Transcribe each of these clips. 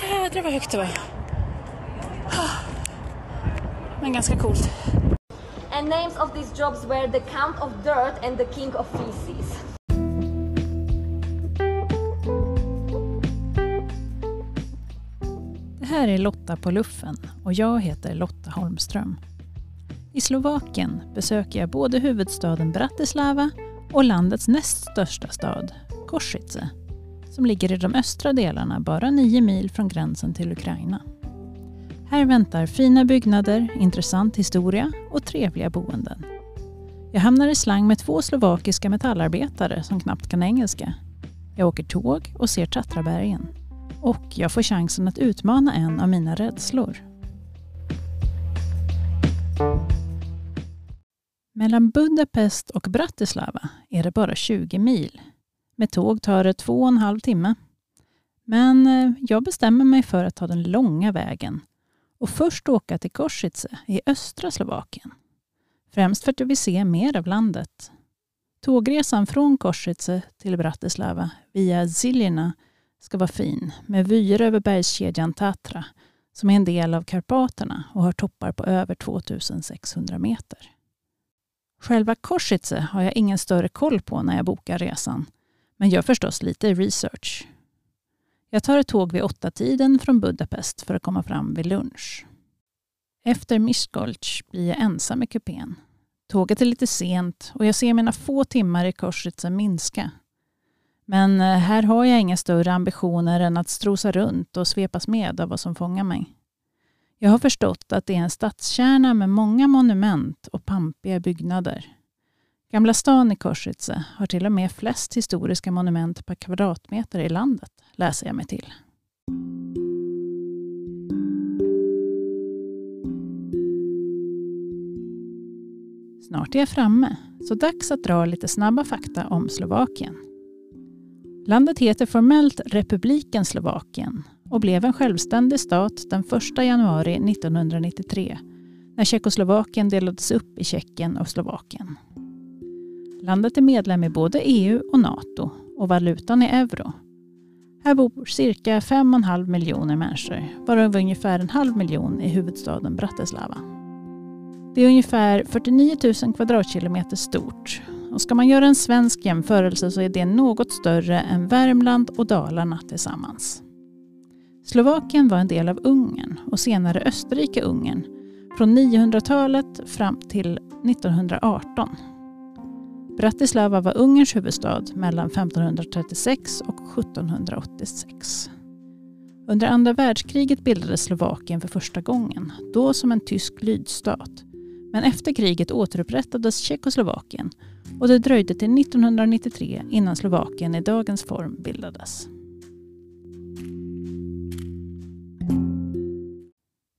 jädrar vad högt det var. Men ganska coolt. And names of these jobs were the Count of Dirt and the King of Feces. Det här är Lotta på luffen och jag heter Lotta Holmström. I Slovakien besöker jag både huvudstaden Bratislava och landets näst största stad, Košice, som ligger i de östra delarna bara nio mil från gränsen till Ukraina. Här väntar fina byggnader, intressant historia och trevliga boenden. Jag hamnar i slang med två slovakiska metallarbetare som knappt kan engelska. Jag åker tåg och ser Tatrabergen. Och jag får chansen att utmana en av mina rädslor. Mellan Budapest och Bratislava är det bara 20 mil. Med tåg tar det två och en halv timme. Men eh, jag bestämmer mig för att ta den långa vägen och först åka till Kosice i östra Slovakien. Främst för att jag vill se mer av landet. Tågresan från Kosice till Bratislava via Ziljina ska vara fin med vyer över bergskedjan Tatra som är en del av Karpaterna och har toppar på över 2600 meter. Själva Kosice har jag ingen större koll på när jag bokar resan men gör förstås lite research. Jag tar ett tåg vid åtta tiden från Budapest för att komma fram vid lunch. Efter Miskolc blir jag ensam i kupén. Tåget är lite sent och jag ser mina få timmar i Košice minska. Men eh, här har jag inga större ambitioner än att strosa runt och svepas med av vad som fångar mig. Jag har förstått att det är en stadskärna med många monument och pampiga byggnader. Gamla stan i Korsice har till och med flest historiska monument per kvadratmeter i landet, läser jag mig till. Snart är jag framme, så dags att dra lite snabba fakta om Slovakien. Landet heter formellt Republiken Slovakien och blev en självständig stat den 1 januari 1993 när Tjeckoslovakien delades upp i Tjeckien och Slovakien. Landet är medlem i både EU och NATO och valutan är euro. Här bor cirka 5,5 miljoner människor, varav ungefär en halv miljon i huvudstaden Bratislava. Det är ungefär 49 000 kvadratkilometer stort och ska man göra en svensk jämförelse så är det något större än Värmland och Dalarna tillsammans. Slovakien var en del av Ungern och senare Österrike-Ungern från 900-talet fram till 1918. Bratislava var Ungerns huvudstad mellan 1536 och 1786. Under andra världskriget bildades Slovakien för första gången, då som en tysk lydstat. Men efter kriget återupprättades Tjeckoslovakien och det dröjde till 1993 innan Slovakien i dagens form bildades.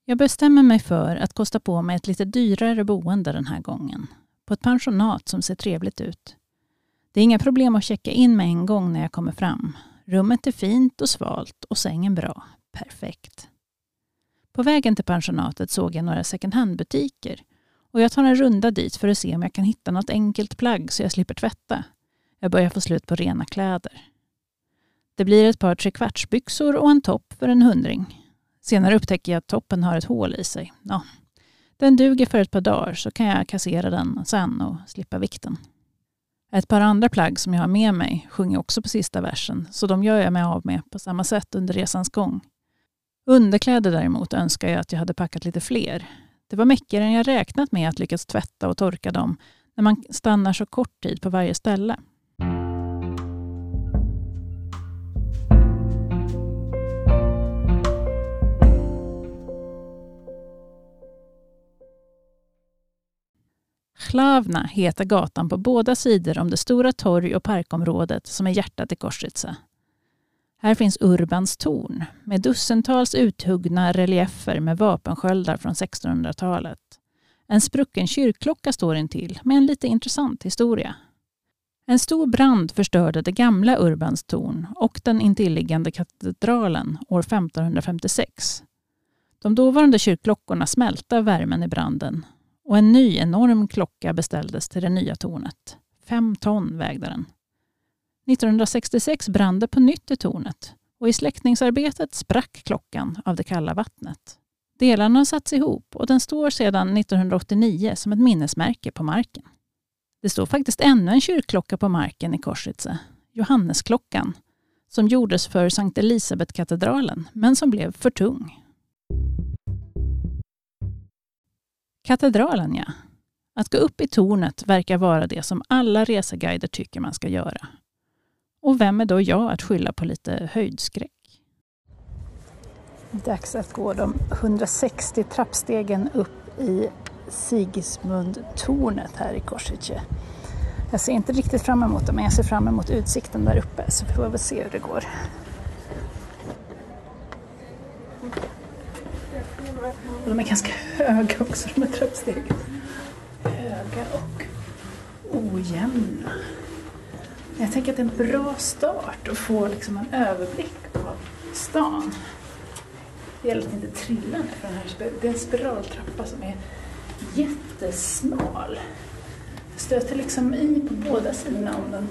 Jag bestämmer mig för att kosta på mig ett lite dyrare boende den här gången. På ett pensionat som ser trevligt ut. Det är inga problem att checka in med en gång när jag kommer fram. Rummet är fint och svalt och sängen bra. Perfekt. På vägen till pensionatet såg jag några second hand-butiker och jag tar en runda dit för att se om jag kan hitta något enkelt plagg så jag slipper tvätta. Jag börjar få slut på rena kläder. Det blir ett par trekvartsbyxor och en topp för en hundring. Senare upptäcker jag att toppen har ett hål i sig. Ja, den duger för ett par dagar så kan jag kassera den sen och slippa vikten. Ett par andra plagg som jag har med mig sjunger också på sista versen så de gör jag mig av med på samma sätt under resans gång. Underkläder däremot önskar jag att jag hade packat lite fler. Det var mäckigare än jag räknat med att lyckas tvätta och torka dem när man stannar så kort tid på varje ställe. Hlavna heter gatan på båda sidor om det stora torg och parkområdet som är hjärtat i Košice. Här finns Urbans torn med dussintals uthuggna reliefer med vapensköldar från 1600-talet. En sprucken kyrkklocka står intill med en lite intressant historia. En stor brand förstörde det gamla Urbans torn och den intilliggande katedralen år 1556. De dåvarande kyrkklockorna smälte av värmen i branden och en ny enorm klocka beställdes till det nya tornet. Fem ton vägde den. 1966 brann det på nytt i tornet och i släckningsarbetet sprack klockan av det kalla vattnet. Delarna har satts ihop och den står sedan 1989 som ett minnesmärke på marken. Det står faktiskt ännu en kyrkklocka på marken i Korsitze, Johannesklockan, som gjordes för Sankt Elisabetkatedralen, men som blev för tung. Katedralen ja. Att gå upp i tornet verkar vara det som alla reseguider tycker man ska göra. Och vem är då jag att skylla på lite höjdskräck? Dags att gå de 160 trappstegen upp i Sigismundtornet här i Kosice. Jag ser inte riktigt fram emot det, men jag ser fram emot utsikten där uppe, så vi får väl se hur det går. Och de är ganska höga också, de här trappstegen. Höga och ojämna. Jag tänker att det är en bra start att få liksom en överblick av stan. Det gäller att inte trilla ner för den här. Det är en spiraltrappa som är jättesmal. Jag stöter liksom i på båda sidorna om den.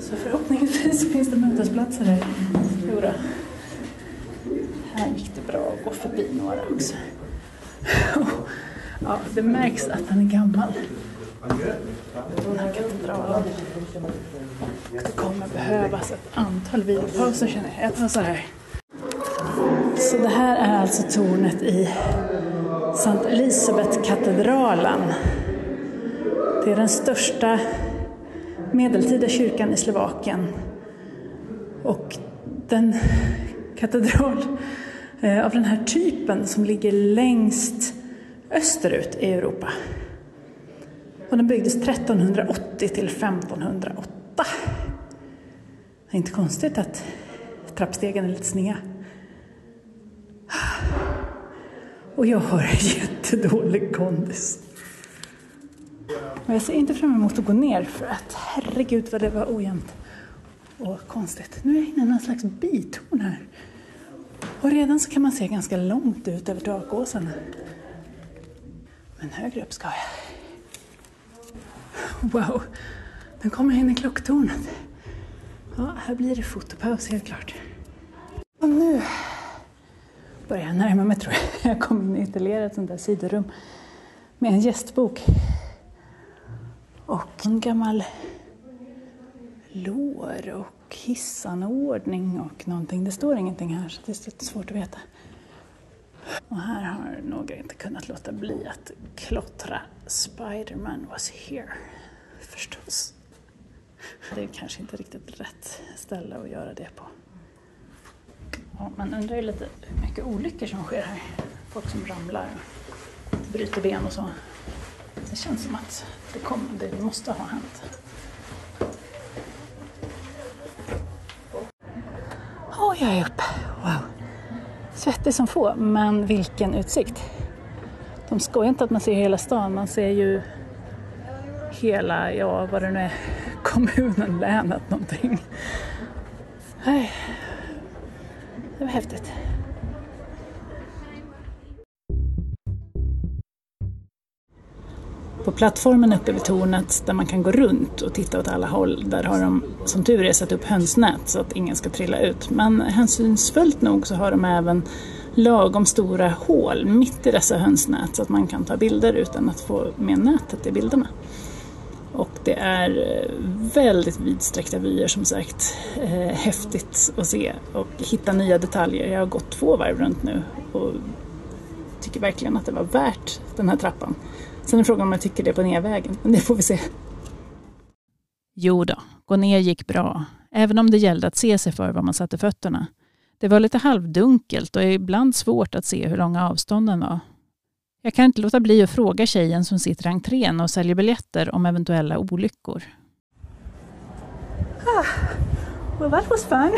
Så förhoppningsvis finns det mötesplatser här. Jodå. Här gick det bra att gå förbi några också. Ja, det märks att han är gammal. Den här katedralen. Det kommer behövas ett antal vilopauser känner jag. Jag tar så här. Så det här är alltså tornet i Sankt Elisabet-katedralen. Det är den största medeltida kyrkan i Slovakien. Och den katedral Eh, av den här typen som ligger längst österut i Europa. Och den byggdes 1380 till 1508. Det är inte konstigt att trappstegen är lite sneda. Och jag har jättedålig kondis. Och jag ser inte fram emot att gå ner för att herregud vad det var ojämnt och konstigt. Nu är jag inne i någon slags bitorn här. Och redan så kan man se ganska långt ut över takåsarna. Men högre upp ska jag. Wow, nu kommer jag in i klocktornet. Ja, här blir det fotopaus helt klart. Och nu börjar jag närma mig tror jag. Jag kommer in i ytterligare ett sånt där sidorum med en gästbok. Och en gammal lår och hissanordning och någonting. Det står ingenting här så det är lite svårt att veta. Och här har några inte kunnat låta bli att klottra Spiderman was here, förstås. Det är kanske inte riktigt rätt ställe att göra det på. Ja, man undrar ju lite hur mycket olyckor som sker här. Folk som ramlar och bryter ben och så. Det känns som att det, kom, det måste ha hänt. Åh, jag är uppe. Wow. Svettig som få, men vilken utsikt. De skojar inte att man ser hela stan, man ser ju hela, ja vad det nu är, kommunen, länet någonting. Nej, det var häftigt. På plattformen uppe vid tornet där man kan gå runt och titta åt alla håll, där har de som tur är satt upp hönsnät så att ingen ska trilla ut. Men hänsynsfullt nog så har de även lagom stora hål mitt i dessa hönsnät så att man kan ta bilder utan att få med nätet i bilderna. Och det är eh, väldigt vidsträckta vyer som sagt. Eh, häftigt att se och hitta nya detaljer. Jag har gått två varv runt nu och tycker verkligen att det var värt den här trappan. Sen är frågan om jag tycker det på nervägen, men det får vi se. Jo då, gå ner gick bra, även om det gällde att se sig för var man satte fötterna. Det var lite halvdunkelt och ibland svårt att se hur långa avstånden var. Jag kan inte låta bli att fråga tjejen som sitter i entrén och säljer biljetter om eventuella olyckor. Ah, well that was fun.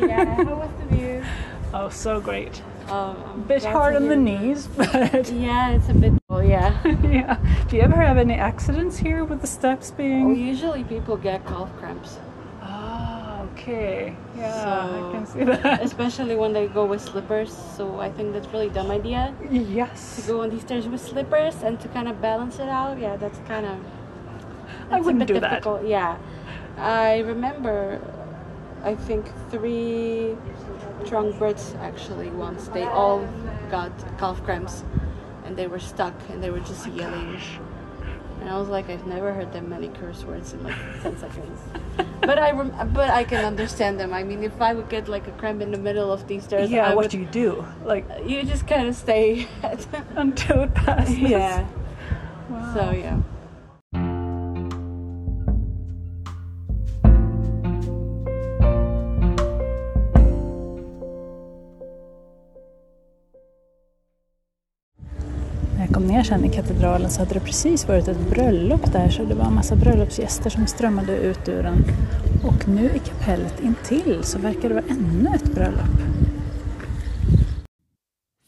yeah, how was the view? Oh, so great. Um, Bit hard on the knees, but Yeah, it's a bit. Oh yeah. yeah. Do you ever have any accidents here with the steps being? well, usually people get calf cramps, Ah, okay. Yeah, I can see that. especially when they go with slippers. So I think that's really dumb idea Yes. to go on these stairs with slippers and to kind of balance it out. Yeah, that's kind of. I that's wouldn't a bit do that. difficult. Yeah, I remember I think three drunk birds actually once. They all got calf cramps and they were stuck and they were just yelling. And I was like, I've never heard that many curse words in like 10 seconds. But I rem- but I can understand them. I mean, if I would get like a cramp in the middle of these stairs, Yeah, I what would, do you do? Like you just kind of stay. until it passes. yeah. So yeah. Kom ner sen i katedralen så hade det precis varit ett bröllop där så det var en massa bröllopsgäster som strömmade ut ur den. Och nu i kapellet intill så verkar det vara ännu ett bröllop.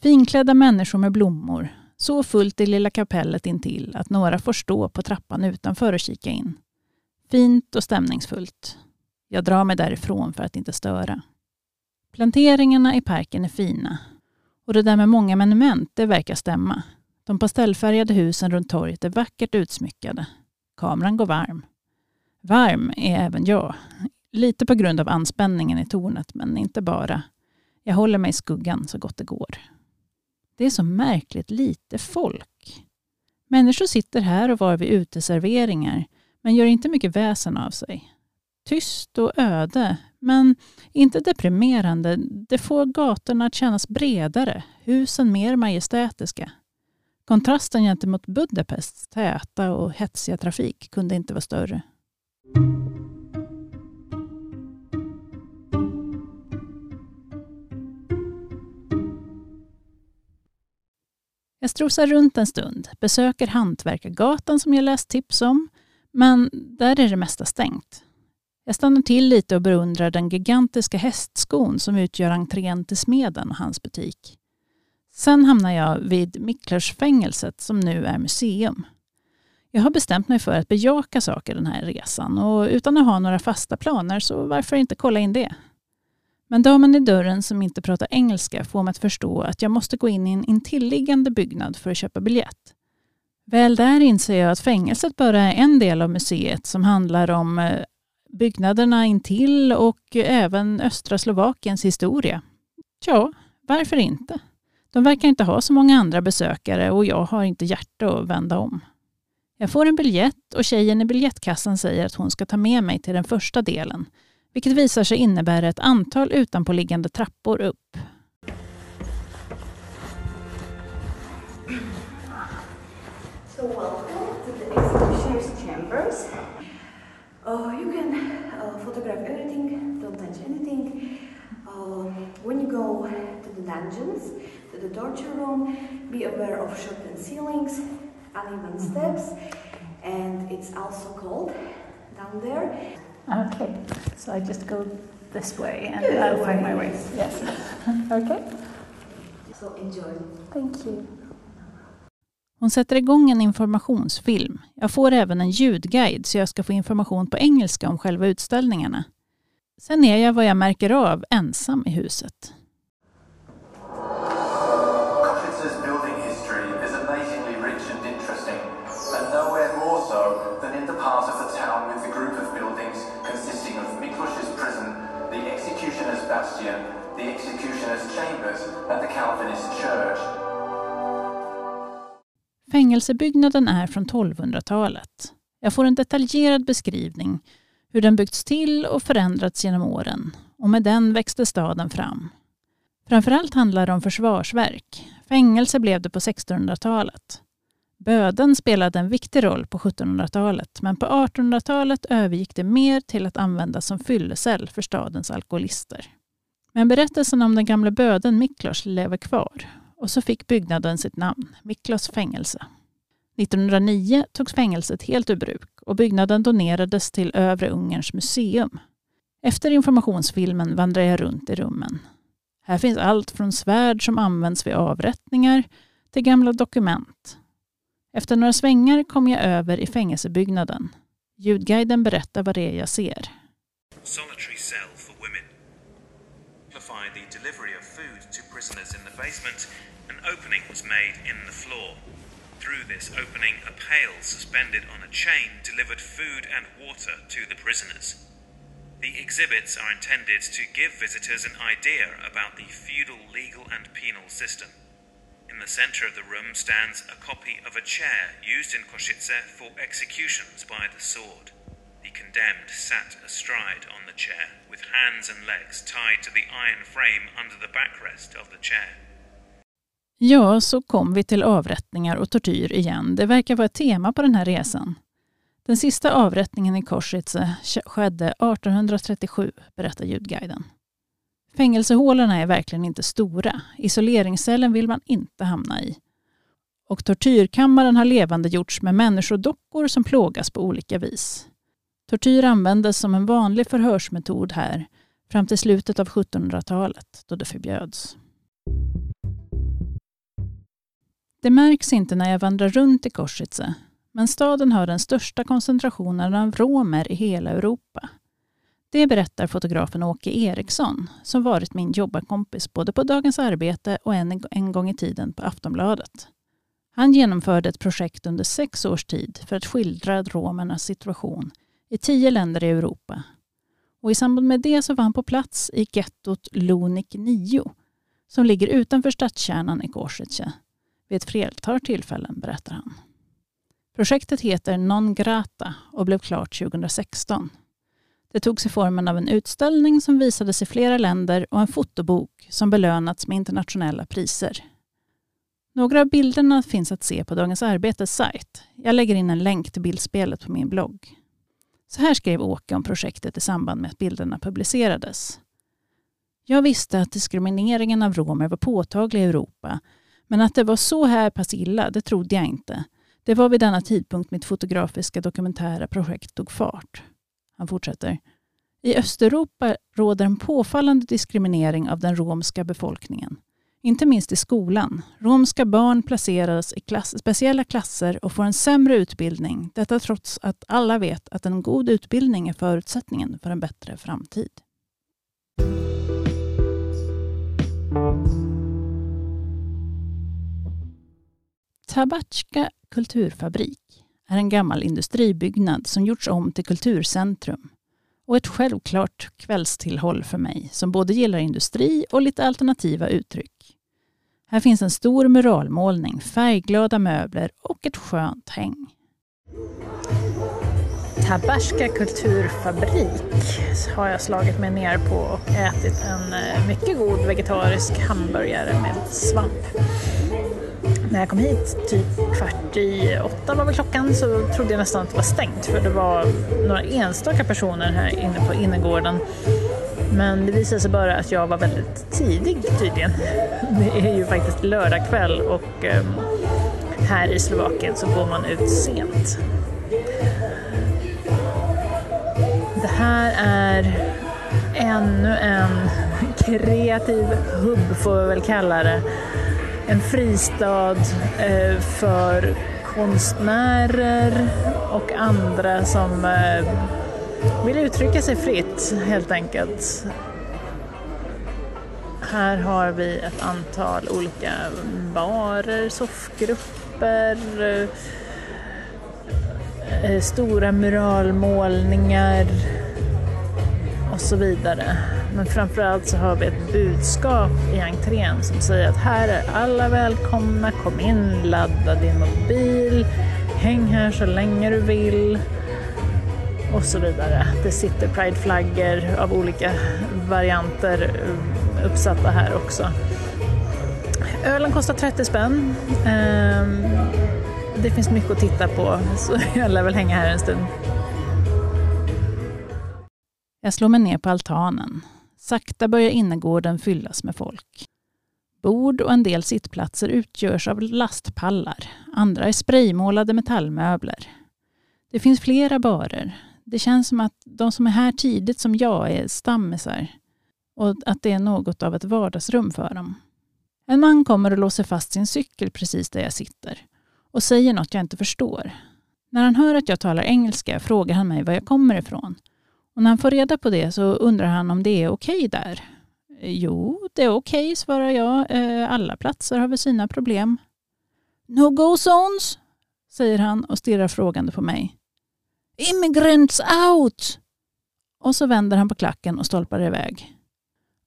Finklädda människor med blommor. Så fullt i lilla kapellet intill att några får stå på trappan utanför och kika in. Fint och stämningsfullt. Jag drar mig därifrån för att inte störa. Planteringarna i parken är fina. Och det där med många monument, det verkar stämma. De pastellfärgade husen runt torget är vackert utsmyckade. Kameran går varm. Varm är även jag. Lite på grund av anspänningen i tornet, men inte bara. Jag håller mig i skuggan så gott det går. Det är så märkligt lite folk. Människor sitter här och var vid uteserveringar, men gör inte mycket väsen av sig. Tyst och öde, men inte deprimerande. Det får gatorna att kännas bredare, husen mer majestätiska. Kontrasten gentemot Budapests täta och hetsiga trafik kunde inte vara större. Jag strosar runt en stund, besöker Hantverkargatan som jag läst tips om, men där är det mesta stängt. Jag stannar till lite och beundrar den gigantiska hästskon som utgör entrén till smeden och hans butik. Sen hamnar jag vid Miklörsfängelset som nu är museum. Jag har bestämt mig för att bejaka saker den här resan och utan att ha några fasta planer så varför inte kolla in det? Men damen i dörren som inte pratar engelska får mig att förstå att jag måste gå in i en intilliggande byggnad för att köpa biljett. Väl där inser jag att fängelset bara är en del av museet som handlar om eh, byggnaderna intill och eh, även östra Slovakiens historia. Ja, varför inte? De verkar inte ha så många andra besökare och jag har inte hjärta att vända om. Jag får en biljett och tjejen i biljettkassan säger att hon ska ta med mig till den första delen, vilket visar sig innebära ett antal utanpåliggande trappor upp. So welcome to the exhibitioner's chambers. Uh, you can uh, photograph everything, don't touch anything. Uh, when you go to the dungeons, the torture room, be aware of sharpened ceilings, uneven steps, and it's also cold down there. Okay, so I just go this way and Yeah, I'll find my way. way. Yes. okay. So enjoy. Thank you. Hon sätter igång en informationsfilm. Jag får även en ljudguide så jag ska få information på engelska om själva utställningarna. Sen är jag vad jag märker av ensam i huset. Fängelsebyggnaden är från 1200-talet. Jag får en detaljerad beskrivning hur den byggts till och förändrats genom åren och med den växte staden fram. Framförallt handlar det om försvarsverk. Fängelse blev det på 1600-talet. Böden spelade en viktig roll på 1700-talet men på 1800-talet övergick det mer till att användas som fyllecell för stadens alkoholister. Men berättelsen om den gamla böden Miklos lever kvar och så fick byggnaden sitt namn, Miklos fängelse. 1909 togs fängelset helt ur bruk och byggnaden donerades till Övre Ungerns museum. Efter informationsfilmen vandrar jag runt i rummen. Här finns allt från svärd som används vid avrättningar till gamla dokument. Efter några svängar kom jag över i fängelsebyggnaden. Ljudguiden berättar vad det är jag ser. solitary cell for women. Simplify the delivery of food to prisoners in the basement, opening was made in the floor. Through this opening, a pail suspended on a chain delivered food and water to the prisoners. The exhibits are intended to give visitors an idea about the feudal legal and penal system. In the center of the room stands a copy of a chair used in Košice for executions by the sword. The condemned sat astride on the chair, with hands and legs tied to the iron frame under the backrest of the chair. Ja, så kom vi till avrättningar och tortyr igen. Det verkar vara ett tema på den här resan. Den sista avrättningen i Korsitze skedde 1837, berättar ljudguiden. Fängelsehålorna är verkligen inte stora. Isoleringscellen vill man inte hamna i. Och tortyrkammaren har levande gjorts med människodockor som plågas på olika vis. Tortyr användes som en vanlig förhörsmetod här fram till slutet av 1700-talet då det förbjöds. Det märks inte när jag vandrar runt i Košice, men staden har den största koncentrationen av romer i hela Europa. Det berättar fotografen Åke Eriksson, som varit min jobbarkompis både på Dagens Arbete och en, en gång i tiden på Aftonbladet. Han genomförde ett projekt under sex års tid för att skildra romernas situation i tio länder i Europa. Och I samband med det så var han på plats i gettot Lunik 9 som ligger utanför stadskärnan i Košice vid ett flertal tillfällen, berättar han. Projektet heter Non Grata och blev klart 2016. Det tog sig formen av en utställning som visades i flera länder och en fotobok som belönats med internationella priser. Några av bilderna finns att se på Dagens Arbetes sajt. Jag lägger in en länk till bildspelet på min blogg. Så här skrev Åke om projektet i samband med att bilderna publicerades. Jag visste att diskrimineringen av romer var påtaglig i Europa, men att det var så här pass illa, det trodde jag inte. Det var vid denna tidpunkt mitt fotografiska dokumentära projekt tog fart. Han fortsätter. I Östeuropa råder en påfallande diskriminering av den romska befolkningen. Inte minst i skolan. Romska barn placeras i klass, speciella klasser och får en sämre utbildning. Detta trots att alla vet att en god utbildning är förutsättningen för en bättre framtid. Tabatska kulturfabrik är en gammal industribyggnad som gjorts om till kulturcentrum och ett självklart kvällstillhåll för mig som både gillar industri och lite alternativa uttryck. Här finns en stor muralmålning, färgglada möbler och ett skönt häng. Tabarska kulturfabrik har jag slagit mig ner på och ätit en eh, mycket god vegetarisk hamburgare med svamp när jag kom hit, typ kvart i åtta var väl klockan, så trodde jag nästan att det var stängt för det var några enstaka personer här inne på innergården. Men det visade sig bara att jag var väldigt tidig tydligen. Det är ju faktiskt lördag kväll och ehm, här i Slovakien så går man ut sent. Det här är ännu en kreativ hubb får vi väl kalla det en fristad eh, för konstnärer och andra som eh, vill uttrycka sig fritt helt enkelt. Här har vi ett antal olika barer, soffgrupper, eh, stora muralmålningar och så vidare. Men framförallt så har vi ett budskap i entrén som säger att här är alla välkomna, kom in, ladda din mobil, häng här så länge du vill och så vidare. Det sitter prideflaggor av olika varianter eh, uppsatta här också. Ölen kostar 30 spänn. Ehm, det finns mycket att titta på så jag lär väl hänga här en stund. Jag slår mig ner på altanen. Sakta börjar innergården fyllas med folk. Bord och en del sittplatser utgörs av lastpallar. Andra är spraymålade metallmöbler. Det finns flera barer. Det känns som att de som är här tidigt som jag är stammisar och att det är något av ett vardagsrum för dem. En man kommer och låser fast sin cykel precis där jag sitter och säger något jag inte förstår. När han hör att jag talar engelska frågar han mig var jag kommer ifrån och när han får reda på det så undrar han om det är okej okay där. Jo, det är okej, okay, svarar jag. Eh, alla platser har väl sina problem. No go zones, säger han och stirrar frågande på mig. Immigrants out! Och så vänder han på klacken och stolpar iväg.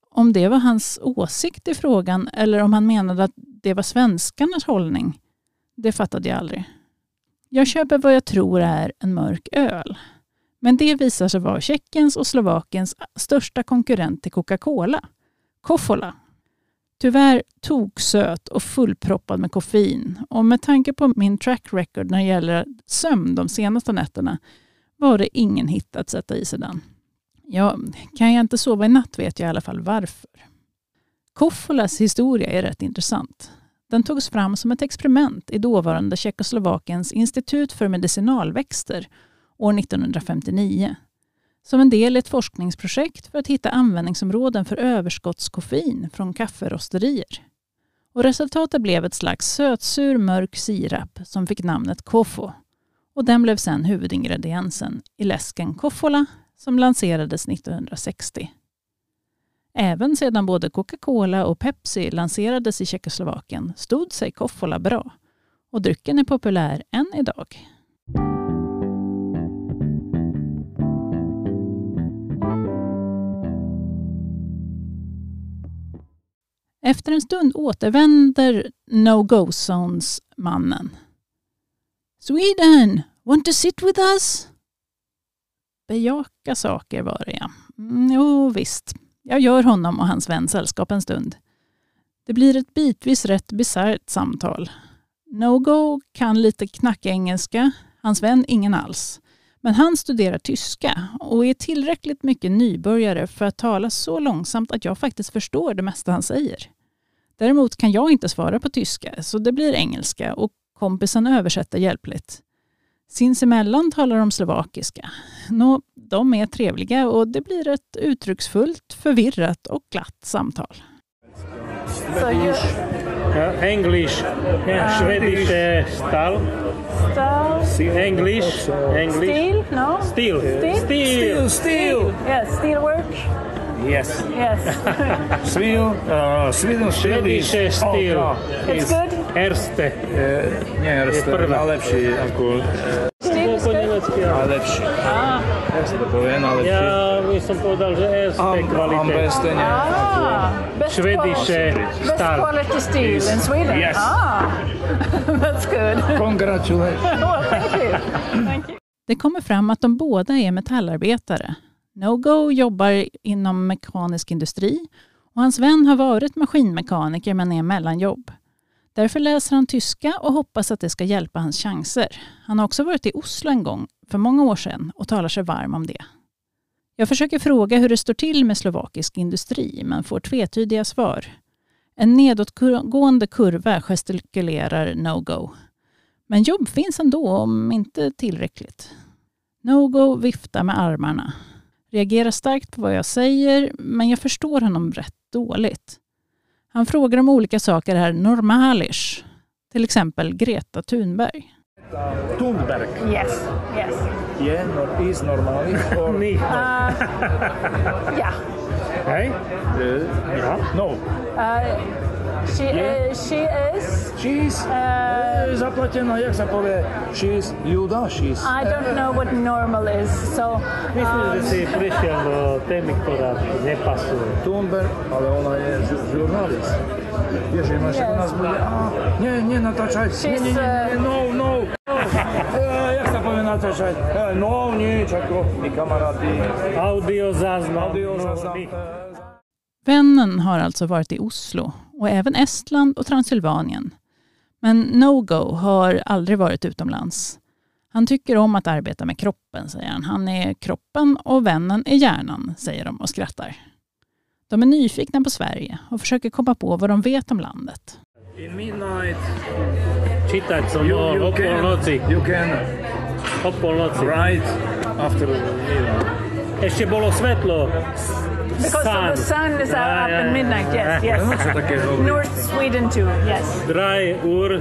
Om det var hans åsikt i frågan eller om han menade att det var svenskarnas hållning, det fattade jag aldrig. Jag köper vad jag tror är en mörk öl. Men det visar sig vara Tjeckiens och Slovakiens största konkurrent till Coca-Cola, Koffola. Tyvärr toksöt och fullproppad med koffein. Och med tanke på min track record när det gäller sömn de senaste nätterna var det ingen hit att sätta i sig den. Ja, kan jag inte sova i natt vet jag i alla fall varför. Koffolas historia är rätt intressant. Den togs fram som ett experiment i dåvarande Tjeckoslovakiens institut för medicinalväxter år 1959 som en del i ett forskningsprojekt för att hitta användningsområden för överskottskoffein från kafferosterier. Och resultatet blev ett slags sötsur mörk sirap som fick namnet Kofo. Och den blev sedan huvudingrediensen i läsken Koffola som lanserades 1960. Även sedan både Coca-Cola och Pepsi lanserades i Tjeckoslovakien stod sig Koffola bra och drycken är populär än idag. Efter en stund återvänder No-Go Zones-mannen. Sweden, want to sit with us? Bejaka saker var det ja. Mm, jo visst, jag gör honom och hans vän sällskap en stund. Det blir ett bitvis rätt bisarrt samtal. No-Go kan lite knackengelska, hans vän ingen alls. Men han studerar tyska och är tillräckligt mycket nybörjare för att tala så långsamt att jag faktiskt förstår det mesta han säger. Däremot kan jag inte svara på tyska, så det blir engelska och kompisen översätter hjälpligt. Sinsemellan talar de slovakiska. Nå, de är trevliga och det blir ett uttrycksfullt, förvirrat och glatt samtal. So uh, English, yeah, Swedish uh, style. Style. English, English. Steel? No? Steel. Steel? Steel. Steel. Yes, steel work. Yes. Yes. Sweden, uh, Sweden Swedish uh, steel. it's good. Erste. E, nie, prva. najlepší is Po áno. Najlepší. Ah, to povie? Najlepší. Ja by som povedal, že Erste Am, kvalite. ambeste nie. ah. Best Swedish quality, uh, best quality steel in Sweden. Yes. Ah, that's good. Congratulations. well, thank you. Thank you. Det kommer fram att de båda är metallarbetare. No-Go jobbar inom mekanisk industri och hans vän har varit maskinmekaniker men är mellanjobb. Därför läser han tyska och hoppas att det ska hjälpa hans chanser. Han har också varit i Oslo en gång för många år sedan och talar sig varm om det. Jag försöker fråga hur det står till med slovakisk industri men får tvetydiga svar. En nedåtgående kurva gestikulerar No-Go. Men jobb finns ändå, om inte tillräckligt. No-Go viftar med armarna. Reagerar starkt på vad jag säger, men jag förstår honom rätt dåligt. Han frågar om olika saker är normalish. Till exempel Greta Thunberg. Thunberg. Yes, yes. Je, nor, is normálny. Or, Ni. Yeah. Hej. uh, Ja. no. Uh, she, uh, she is. She's Uh, e, zaplatená, jak sa povie? She's Juda, she's. I don't know what normal is, so Myslím, um, že si prišiel do témy, ktorá nepasuje. Thunberg, ale ona je žu- žurnalist. Vieš, že máš Yes. u nás bude, a, nie, nie natáčaj, nie, nie, nie, nie, no, no, no. E, jak sa povie natáčať? No, nič, ako my kamaráti. Audio záznam. Audio No, záznam. my- Vännen har alltså varit i Oslo och även Estland och Transylvanien. Men No-Go har aldrig varit utomlands. Han tycker om att arbeta med kroppen, säger han. Han är kroppen och vännen är hjärnan, säger de och skrattar. De är nyfikna på Sverige och försöker komma på vad de vet om landet. In midnight, Čítať som you, you o polnoci. can, you can O polnoci. write after midnight. Ešte bolo svetlo. Because Sun. the sun is Ja, up ja, in ja. midnight. Yes, yes. Čo také hovorí? North Sweden too. Yes. Dry ur.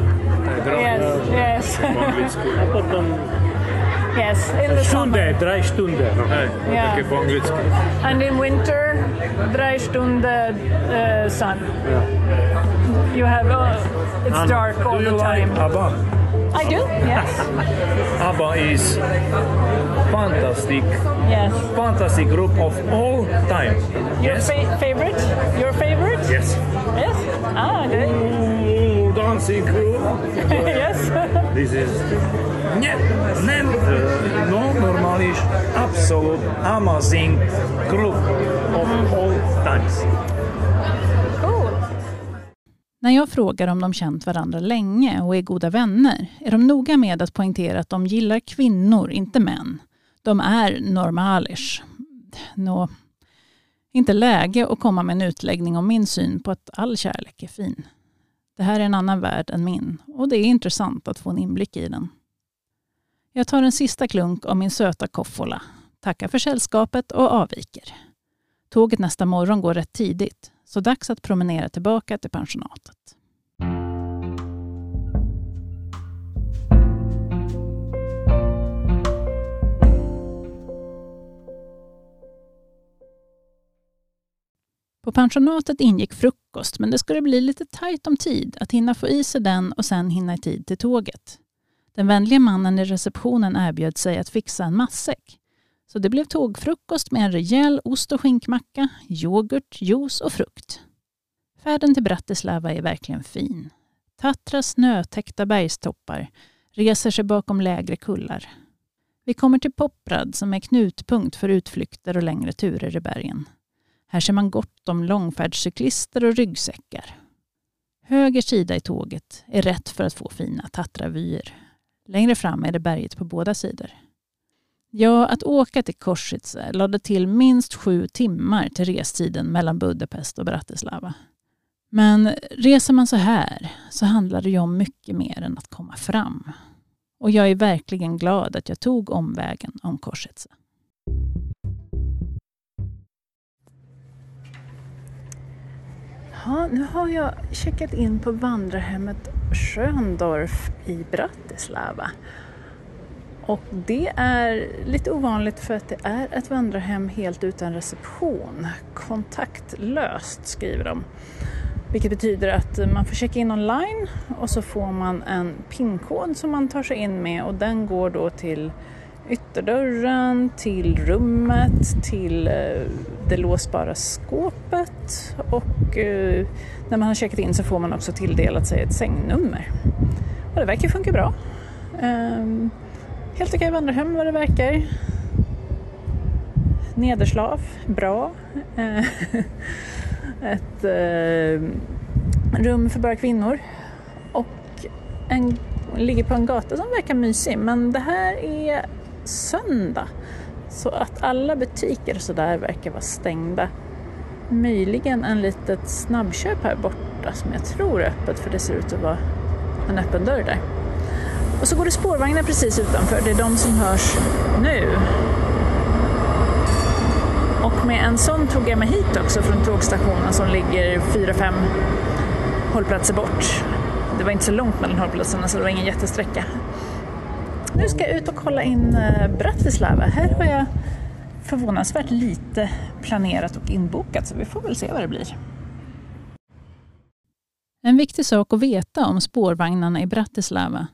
Yes. Yes. Po anglicky. A potom yes. In the štunde, summer. dry štunde. Hej, Yeah. také po anglicky. And in winter, drei Stunde uh, sun. You have uh, it's Um, dark all Do the you like time. ABBA? I do. Yes. ABBA is fantastic. Yes. fantastic group of all time. Your Yes. fa- favorite? Your favorite? Yes. Yes. Ah, good. Ooh, dancing group. yes. This is nie, uh, no normalish, absolute amazing group of all times. När jag frågar om de känt varandra länge och är goda vänner är de noga med att poängtera att de gillar kvinnor, inte män. De är normalish. Nå, inte läge att komma med en utläggning om min syn på att all kärlek är fin. Det här är en annan värld än min och det är intressant att få en inblick i den. Jag tar en sista klunk av min söta koffola, tackar för sällskapet och avviker. Tåget nästa morgon går rätt tidigt, så dags att promenera tillbaka till pensionatet. På pensionatet ingick frukost, men det skulle bli lite tajt om tid att hinna få i sig den och sen hinna i tid till tåget. Den vänliga mannen i receptionen erbjöd sig att fixa en matsäck. Så det blev tågfrukost med en rejäl ost och skinkmacka, yoghurt, juice och frukt. Färden till Bratislava är verkligen fin. Tatras snötäckta bergstoppar reser sig bakom lägre kullar. Vi kommer till Poprad som är knutpunkt för utflykter och längre turer i bergen. Här ser man gott om långfärdscyklister och ryggsäckar. Höger sida i tåget är rätt för att få fina Tatravyer. Längre fram är det berget på båda sidor. Ja, att åka till Korsitze lade till minst sju timmar till restiden mellan Budapest och Bratislava. Men reser man så här så handlar det ju om mycket mer än att komma fram. Och jag är verkligen glad att jag tog omvägen om Korsitze. Ja, nu har jag checkat in på vandrarhemmet Schöndorf i Bratislava. Och det är lite ovanligt för att det är ett vandrarhem helt utan reception. Kontaktlöst skriver de. Vilket betyder att man får checka in online och så får man en pinkod som man tar sig in med och den går då till ytterdörren, till rummet, till eh, det låsbara skåpet och eh, när man har checkat in så får man också tilldelat sig ett sängnummer. Och det verkar funka bra. Ehm, Helt okej vandrarhem vad det verkar. Nederslav, bra. Eh, ett eh, rum för bara kvinnor. Och en, ligger på en gata som verkar mysig. Men det här är söndag. Så att alla butiker och sådär verkar vara stängda. Möjligen en litet snabbköp här borta som jag tror är öppet för det ser ut att vara en öppen dörr där. Och så går det spårvagnar precis utanför, det är de som hörs nu. Och med en sån tog jag mig hit också från tågstationen som ligger 4-5 hållplatser bort. Det var inte så långt mellan hållplatserna så det var ingen jättesträcka. Nu ska jag ut och kolla in eh, Bratislava. Här har jag förvånansvärt lite planerat och inbokat så vi får väl se vad det blir. En viktig sak att veta om spårvagnarna i Bratislava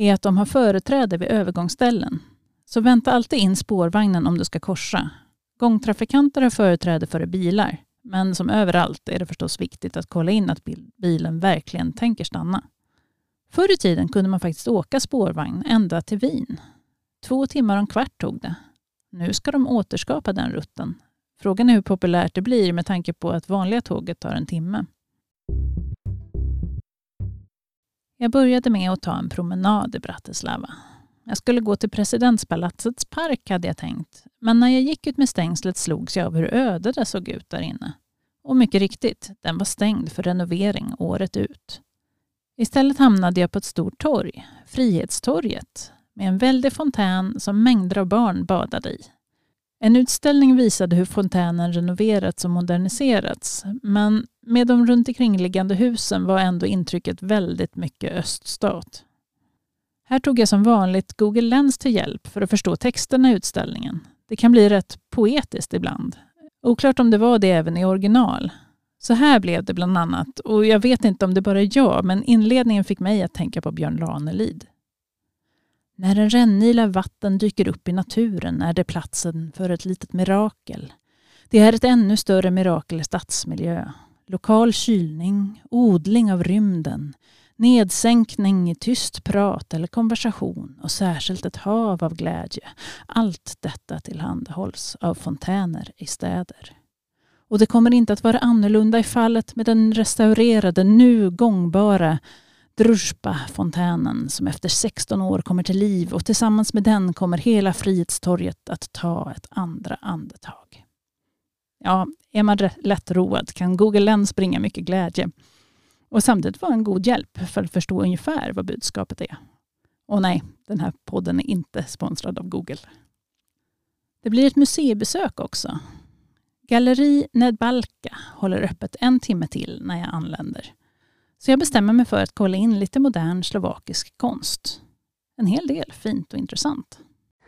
är att de har företräde vid övergångsställen. Så vänta alltid in spårvagnen om du ska korsa. Gångtrafikanter har företräde före bilar, men som överallt är det förstås viktigt att kolla in att bilen verkligen tänker stanna. Förr i tiden kunde man faktiskt åka spårvagn ända till Wien. Två timmar och en kvart tog det. Nu ska de återskapa den rutten. Frågan är hur populärt det blir med tanke på att vanliga tåget tar en timme. Jag började med att ta en promenad i Bratislava. Jag skulle gå till presidentspalatsets park hade jag tänkt, men när jag gick ut med stängslet slogs jag av hur öde det såg ut där inne. Och mycket riktigt, den var stängd för renovering året ut. Istället hamnade jag på ett stort torg, Frihetstorget, med en väldig fontän som mängder av barn badade i. En utställning visade hur fontänen renoverats och moderniserats, men med de runt omkringliggande husen var ändå intrycket väldigt mycket öststat. Här tog jag som vanligt Google Lens till hjälp för att förstå texterna i utställningen. Det kan bli rätt poetiskt ibland. Oklart om det var det även i original. Så här blev det bland annat, och jag vet inte om det bara är jag, men inledningen fick mig att tänka på Björn Ranelid. När en rännil av vatten dyker upp i naturen är det platsen för ett litet mirakel. Det är ett ännu större mirakel i stadsmiljö. Lokal kylning, odling av rymden, nedsänkning i tyst prat eller konversation och särskilt ett hav av glädje. Allt detta tillhandahålls av fontäner i städer. Och det kommer inte att vara annorlunda i fallet med den restaurerade, nu gångbara Druzjba-fontänen som efter 16 år kommer till liv och tillsammans med den kommer hela Frihetstorget att ta ett andra andetag. Ja, är man lättroad kan Google Lens bringa mycket glädje och samtidigt vara en god hjälp för att förstå ungefär vad budskapet är. Och nej, den här podden är inte sponsrad av Google. Det blir ett museibesök också. Galleri Nedbalka håller öppet en timme till när jag anländer. Så jag bestämmer mig för att kolla in lite modern slovakisk konst. En hel del fint och intressant.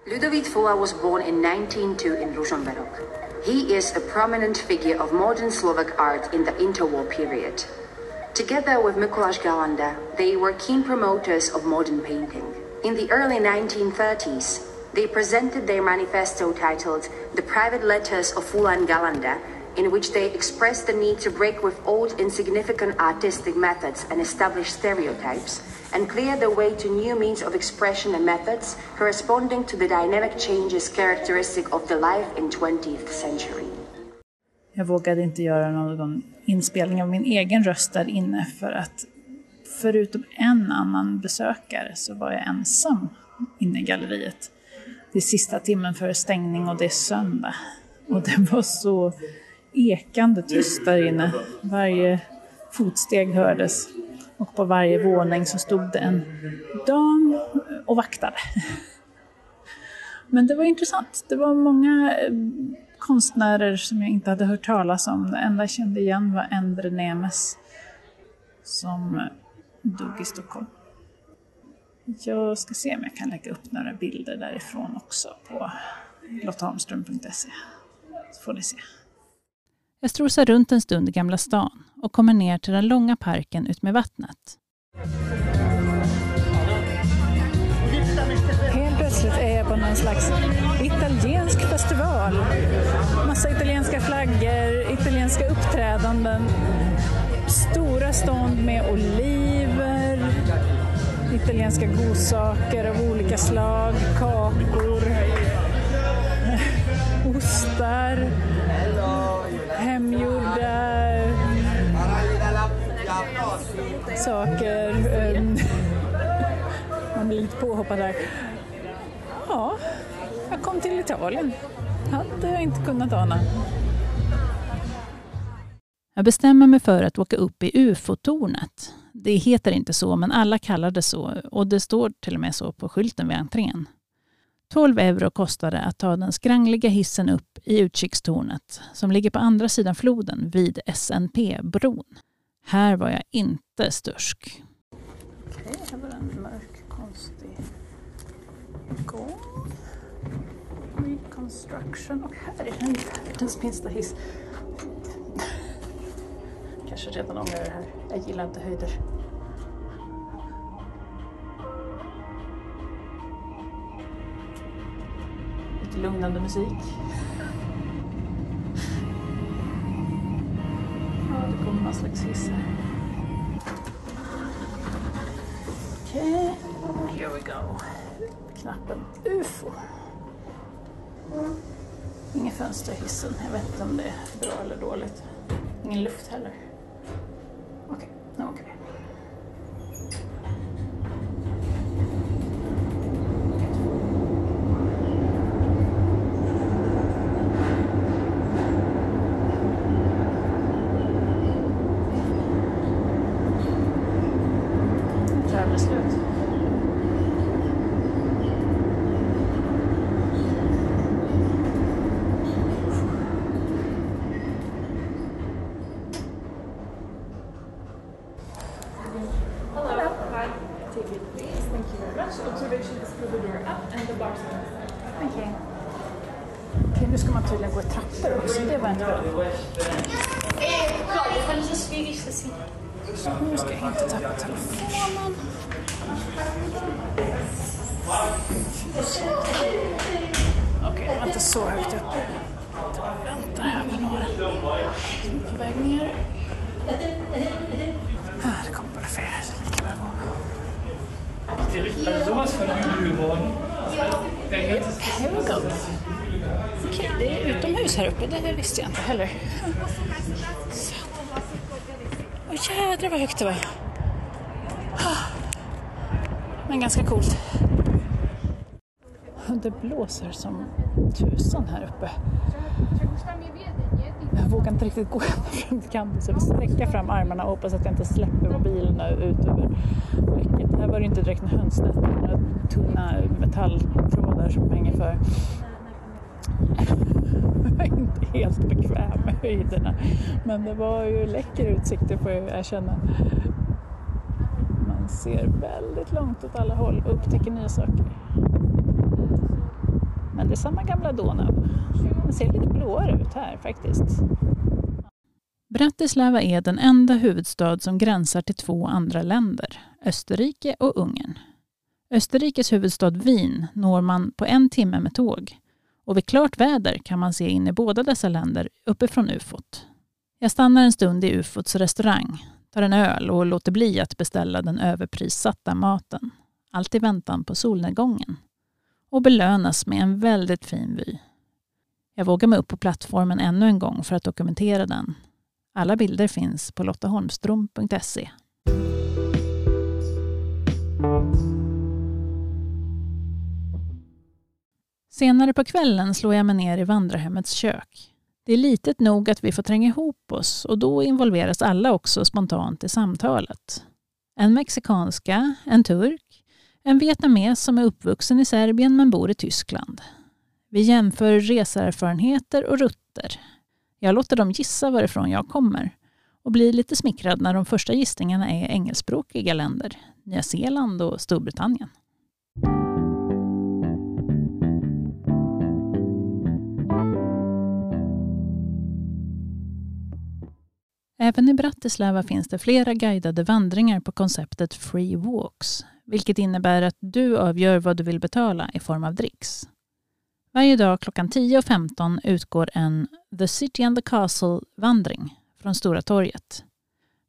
Ludovic Fula was born in 1902 in Ružomberok. He is a prominent figure of modern Slovak art in the interwar period. Together with Mikuláš Galanda, they were keen promoters of modern painting. In the early 1930s, they presented their manifesto titled The Private Letters of Fulan Galanda in which they express the need to break with old insignificant artistic methods and establish stereotypes, and clear the way to new means of expression and methods corresponding to the dynamic changes characteristic of the life in 20th century. Jag vågade inte göra någon inspelning av min egen röst där inne för att förutom en annan besökare så var jag ensam inne i galleriet. Det är sista timmen före stängning och det är söndag. Och det var så ekande tyst där inne. Varje fotsteg hördes och på varje våning så stod det en dam och vaktade. Men det var intressant. Det var många eh, konstnärer som jag inte hade hört talas om. Det enda jag kände igen var Endre Nemes som dog i Stockholm. Jag ska se om jag kan lägga upp några bilder därifrån också på lottaholmström.se. Så får ni se. Jag strosar runt en stund i Gamla stan och kommer ner till den långa parken utmed vattnet. Helt plötsligt är jag på någon slags italiensk festival. Massa italienska flaggor, italienska uppträdanden, stora stånd med oliver, italienska godsaker av olika slag, kakor, ostar hemgjorda saker. Ehm, man blir lite påhoppad där. Ja, jag kom till Italien. Hade jag inte kunnat ana. Jag bestämmer mig för att åka upp i UFO-tornet. Det heter inte så, men alla kallar det så och det står till och med så på skylten vid entrén. 12 euro kostar det att ta den skrangliga hissen upp i utkikstornet som ligger på andra sidan floden vid SNP-bron. Här var jag inte stursk. Okej, här var en mörk konstig gång. Reconstruction och här är den världens minsta hiss. Kanske redan ångrar det här. Jag gillar inte höjder. Lugnande musik. Ja, det kommer någon slags hiss här. Okej, okay. here we go. Knappen UFO. Inget fönster i hissen. Jag vet inte om det är bra eller dåligt. Ingen luft heller. Okej, okay, nu åker vi. Nu ska jag inte tappa telefonen. Okej, det var inte så högt upp. Vänta här på några som är på väg ner. Ah, det kommer bara fler. så lika bra gå. sowas von übel geworden. Here we go. Okej, det är utomhus här uppe. Det visste jag inte heller. Så. Åh jädrar vad högt det var. Men ganska coolt. Det blåser som tusan här uppe. Jag vågar inte riktigt gå ända fram till kanten så jag får sträcka fram armarna och hoppas att jag inte släpper mobilen ut över räcket. Här var det inte direkt en hönsnät, utan några tunna metalltrådar som hänger för. Jag är inte helt bekväm med höjderna, men det var ju läcker utsikt, det får jag erkänna. Man ser väldigt långt åt alla håll och upptäcker nya saker. Men det är samma gamla Donau. Den ser lite blåare ut här faktiskt. Bratislava är den enda huvudstad som gränsar till två andra länder, Österrike och Ungern. Österrikes huvudstad Wien når man på en timme med tåg och vid klart väder kan man se in i båda dessa länder uppifrån ufot. Jag stannar en stund i ufots restaurang, tar en öl och låter bli att beställa den överprissatta maten. Allt i väntan på solnedgången. Och belönas med en väldigt fin vy. Jag vågar mig upp på plattformen ännu en gång för att dokumentera den. Alla bilder finns på lottaholmstrom.se. Senare på kvällen slår jag mig ner i vandrarhemmets kök. Det är litet nog att vi får tränga ihop oss och då involveras alla också spontant i samtalet. En mexikanska, en turk, en vietnames som är uppvuxen i Serbien men bor i Tyskland. Vi jämför reseerfarenheter och rutter. Jag låter dem gissa varifrån jag kommer och blir lite smickrad när de första gissningarna är engelskspråkiga länder, Nya Zeeland och Storbritannien. Även i Bratislava finns det flera guidade vandringar på konceptet Free Walks, vilket innebär att du avgör vad du vill betala i form av dricks. Varje dag klockan 10.15 utgår en The City and the Castle-vandring från Stora torget.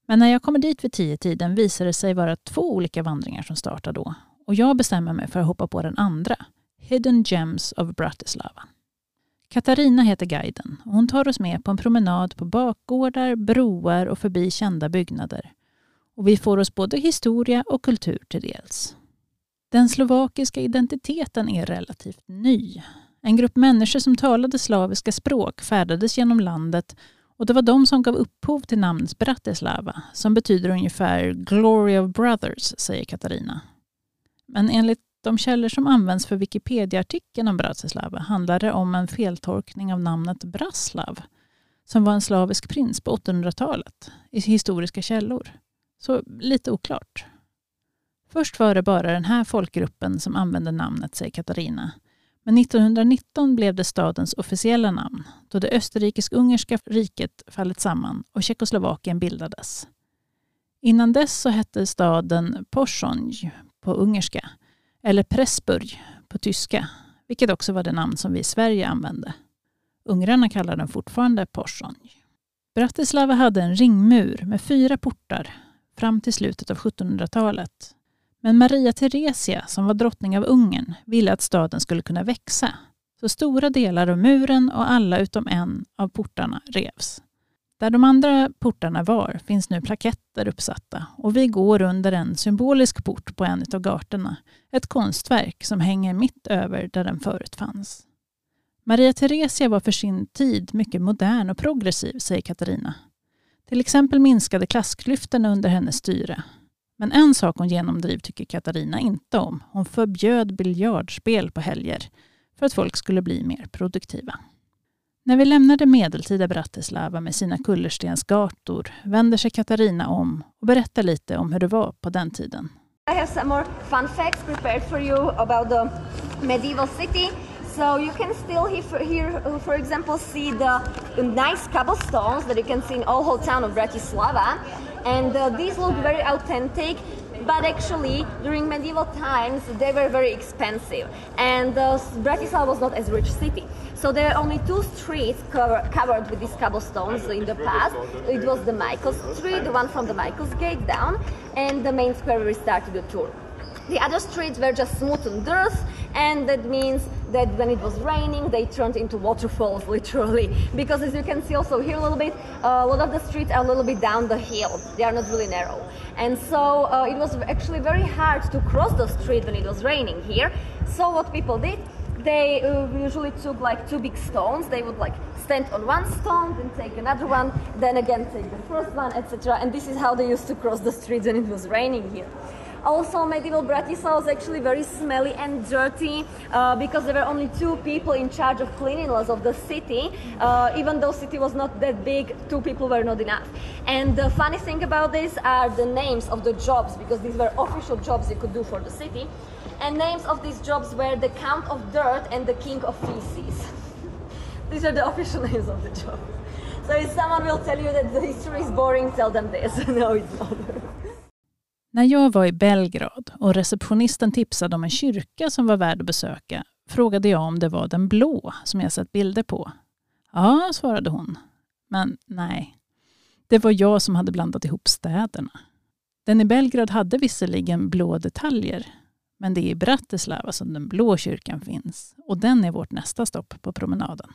Men när jag kommer dit vid 10-tiden visar det sig vara två olika vandringar som startar då och jag bestämmer mig för att hoppa på den andra, Hidden Gems of Bratislava. Katarina heter guiden och hon tar oss med på en promenad på bakgårdar, broar och förbi kända byggnader. Och vi får oss både historia och kultur till dels. Den slovakiska identiteten är relativt ny. En grupp människor som talade slaviska språk färdades genom landet och det var de som gav upphov till namnet Bratislava som betyder ungefär Glory of Brothers, säger Katarina. Men enligt de källor som används för Wikipedia-artikeln om Bratislava handlade om en feltolkning av namnet Braslav som var en slavisk prins på 800-talet i historiska källor. Så lite oklart. Först var det bara den här folkgruppen som använde namnet, säger Katarina. Men 1919 blev det stadens officiella namn då det österrikisk-ungerska riket fallit samman och Tjeckoslovakien bildades. Innan dess så hette staden Porsonj på ungerska eller Pressburg på tyska, vilket också var det namn som vi i Sverige använde. Ungrarna kallar den fortfarande Porsonj. Bratislava hade en ringmur med fyra portar fram till slutet av 1700-talet. Men Maria Theresia, som var drottning av Ungern, ville att staden skulle kunna växa. Så stora delar av muren och alla utom en av portarna revs. Där de andra portarna var finns nu plaketter uppsatta och vi går under en symbolisk port på en av gatorna. Ett konstverk som hänger mitt över där den förut fanns. Maria Theresia var för sin tid mycket modern och progressiv, säger Katarina. Till exempel minskade klassklyftorna under hennes styre. Men en sak hon genomdriv tycker Katarina inte om. Hon förbjöd biljardspel på helger för att folk skulle bli mer produktiva. När vi lämnar det medeltida Bratislava med sina kullerstensgator vänder sig Katarina om och berättar lite om hur det var på den tiden. I have some more fun facts prepared for you about the medieval city. So you can still here, for example, see the nice cobblestones that you can see in all whole town of Bratislava. And uh, these look very authentic. but actually during medieval times they were very expensive and uh, Bratislava was not as rich city. So there are only two streets cover, covered with these cobblestones in the past. It was the Michael's Street, the one from the Michael's Gate down, and the main square where we started the tour. The other streets were just smooth and dirt, and that means that when it was raining, they turned into waterfalls, literally. Because as you can see also here a little bit, uh, a lot of the streets are a little bit down the hill. They are not really narrow. And so uh, it was actually very hard to cross the street when it was raining here. So what people did, they uh, usually took like two big stones. They would like stand on one stone, then take another one, then again take the first one, etc. And this is how they used to cross the streets when it was raining here. Also, medieval Bratislava was actually very smelly and dirty uh, because there were only two people in charge of cleanliness of the city. Uh, even though the city was not that big, two people were not enough. And the funny thing about this are the names of the jobs because these were official jobs you could do for the city. And names of these jobs were the Count of Dirt and the King of Feces. these are the official names of the jobs. So if someone will tell you that the history is boring, tell them this. no, it's not. När jag var i Belgrad och receptionisten tipsade om en kyrka som var värd att besöka frågade jag om det var den blå som jag sett bilder på. Ja, svarade hon. Men nej, det var jag som hade blandat ihop städerna. Den i Belgrad hade visserligen blå detaljer, men det är i Bratislava som den blå kyrkan finns och den är vårt nästa stopp på promenaden.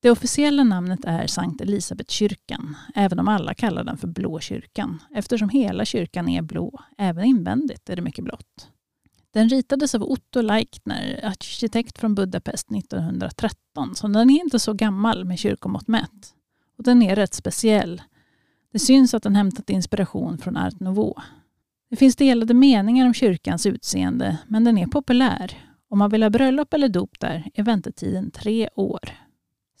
Det officiella namnet är Sankt Elisabetkyrkan, även om alla kallar den för Blå kyrkan, eftersom hela kyrkan är blå, även invändigt är det mycket blått. Den ritades av Otto Leichner, arkitekt från Budapest 1913, så den är inte så gammal med kyrkomått mätt. Och den är rätt speciell. Det syns att den hämtat inspiration från Art Nouveau. Det finns delade meningar om kyrkans utseende, men den är populär. Om man vill ha bröllop eller dop där är väntetiden tre år.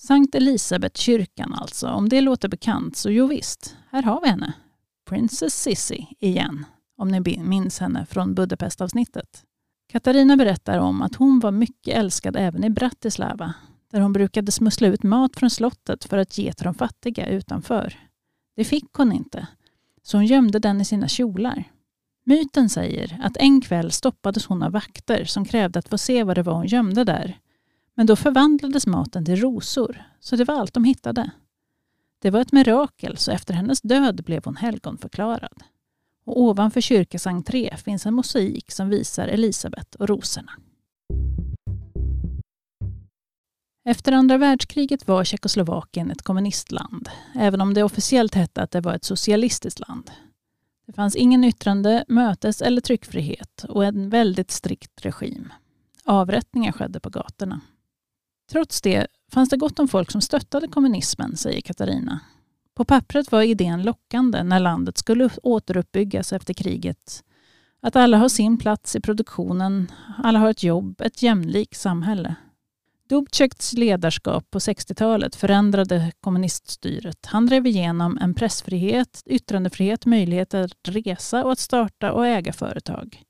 Sankt Elisabetkyrkan alltså. Om det låter bekant så jo visst, här har vi henne. Princess Sissi igen, om ni minns henne från Budapestavsnittet. Katarina berättar om att hon var mycket älskad även i Bratislava, där hon brukade smussla ut mat från slottet för att ge till de fattiga utanför. Det fick hon inte, så hon gömde den i sina kjolar. Myten säger att en kväll stoppades hon av vakter som krävde att få se vad det var hon gömde där men då förvandlades maten till rosor, så det var allt de hittade. Det var ett mirakel, så efter hennes död blev hon helgonförklarad. Och ovanför kyrkans entré finns en mosaik som visar Elisabet och rosorna. Efter andra världskriget var Tjeckoslovakien ett kommunistland, även om det officiellt hette att det var ett socialistiskt land. Det fanns ingen yttrande-, mötes eller tryckfrihet och en väldigt strikt regim. Avrättningar skedde på gatorna. Trots det fanns det gott om folk som stöttade kommunismen, säger Katarina. På pappret var idén lockande när landet skulle återuppbyggas efter kriget. Att alla har sin plats i produktionen, alla har ett jobb, ett jämlikt samhälle. Dubčeks ledarskap på 60-talet förändrade kommuniststyret. Han drev igenom en pressfrihet, yttrandefrihet, möjlighet att resa och att starta och äga företag.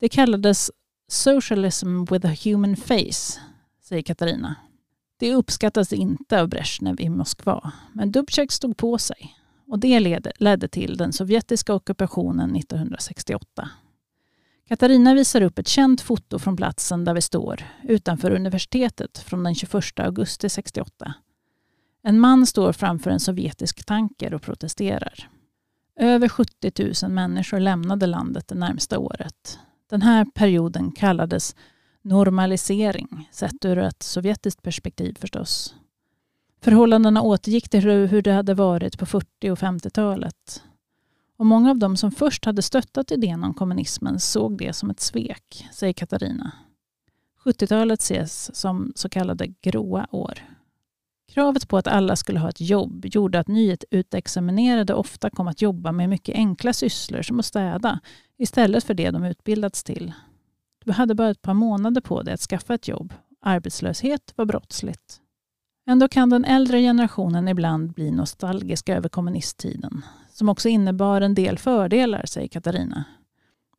Det kallades socialism with a human face säger Katarina. Det uppskattas inte av Brezhnev i Moskva, men Dubček stod på sig och det ledde till den sovjetiska ockupationen 1968. Katarina visar upp ett känt foto från platsen där vi står, utanför universitetet från den 21 augusti 68. En man står framför en sovjetisk tanker och protesterar. Över 70 000 människor lämnade landet det närmsta året. Den här perioden kallades normalisering, sett ur ett sovjetiskt perspektiv förstås. Förhållandena återgick till hur det hade varit på 40 och 50-talet. Och många av dem som först hade stöttat idén om kommunismen såg det som ett svek, säger Katarina. 70-talet ses som så kallade gråa år. Kravet på att alla skulle ha ett jobb gjorde att nyutexaminerade ofta kom att jobba med mycket enkla sysslor som att städa istället för det de utbildats till. Du hade bara ett par månader på dig att skaffa ett jobb. Arbetslöshet var brottsligt. Ändå kan den äldre generationen ibland bli nostalgisk över kommunisttiden, som också innebar en del fördelar, säger Katarina.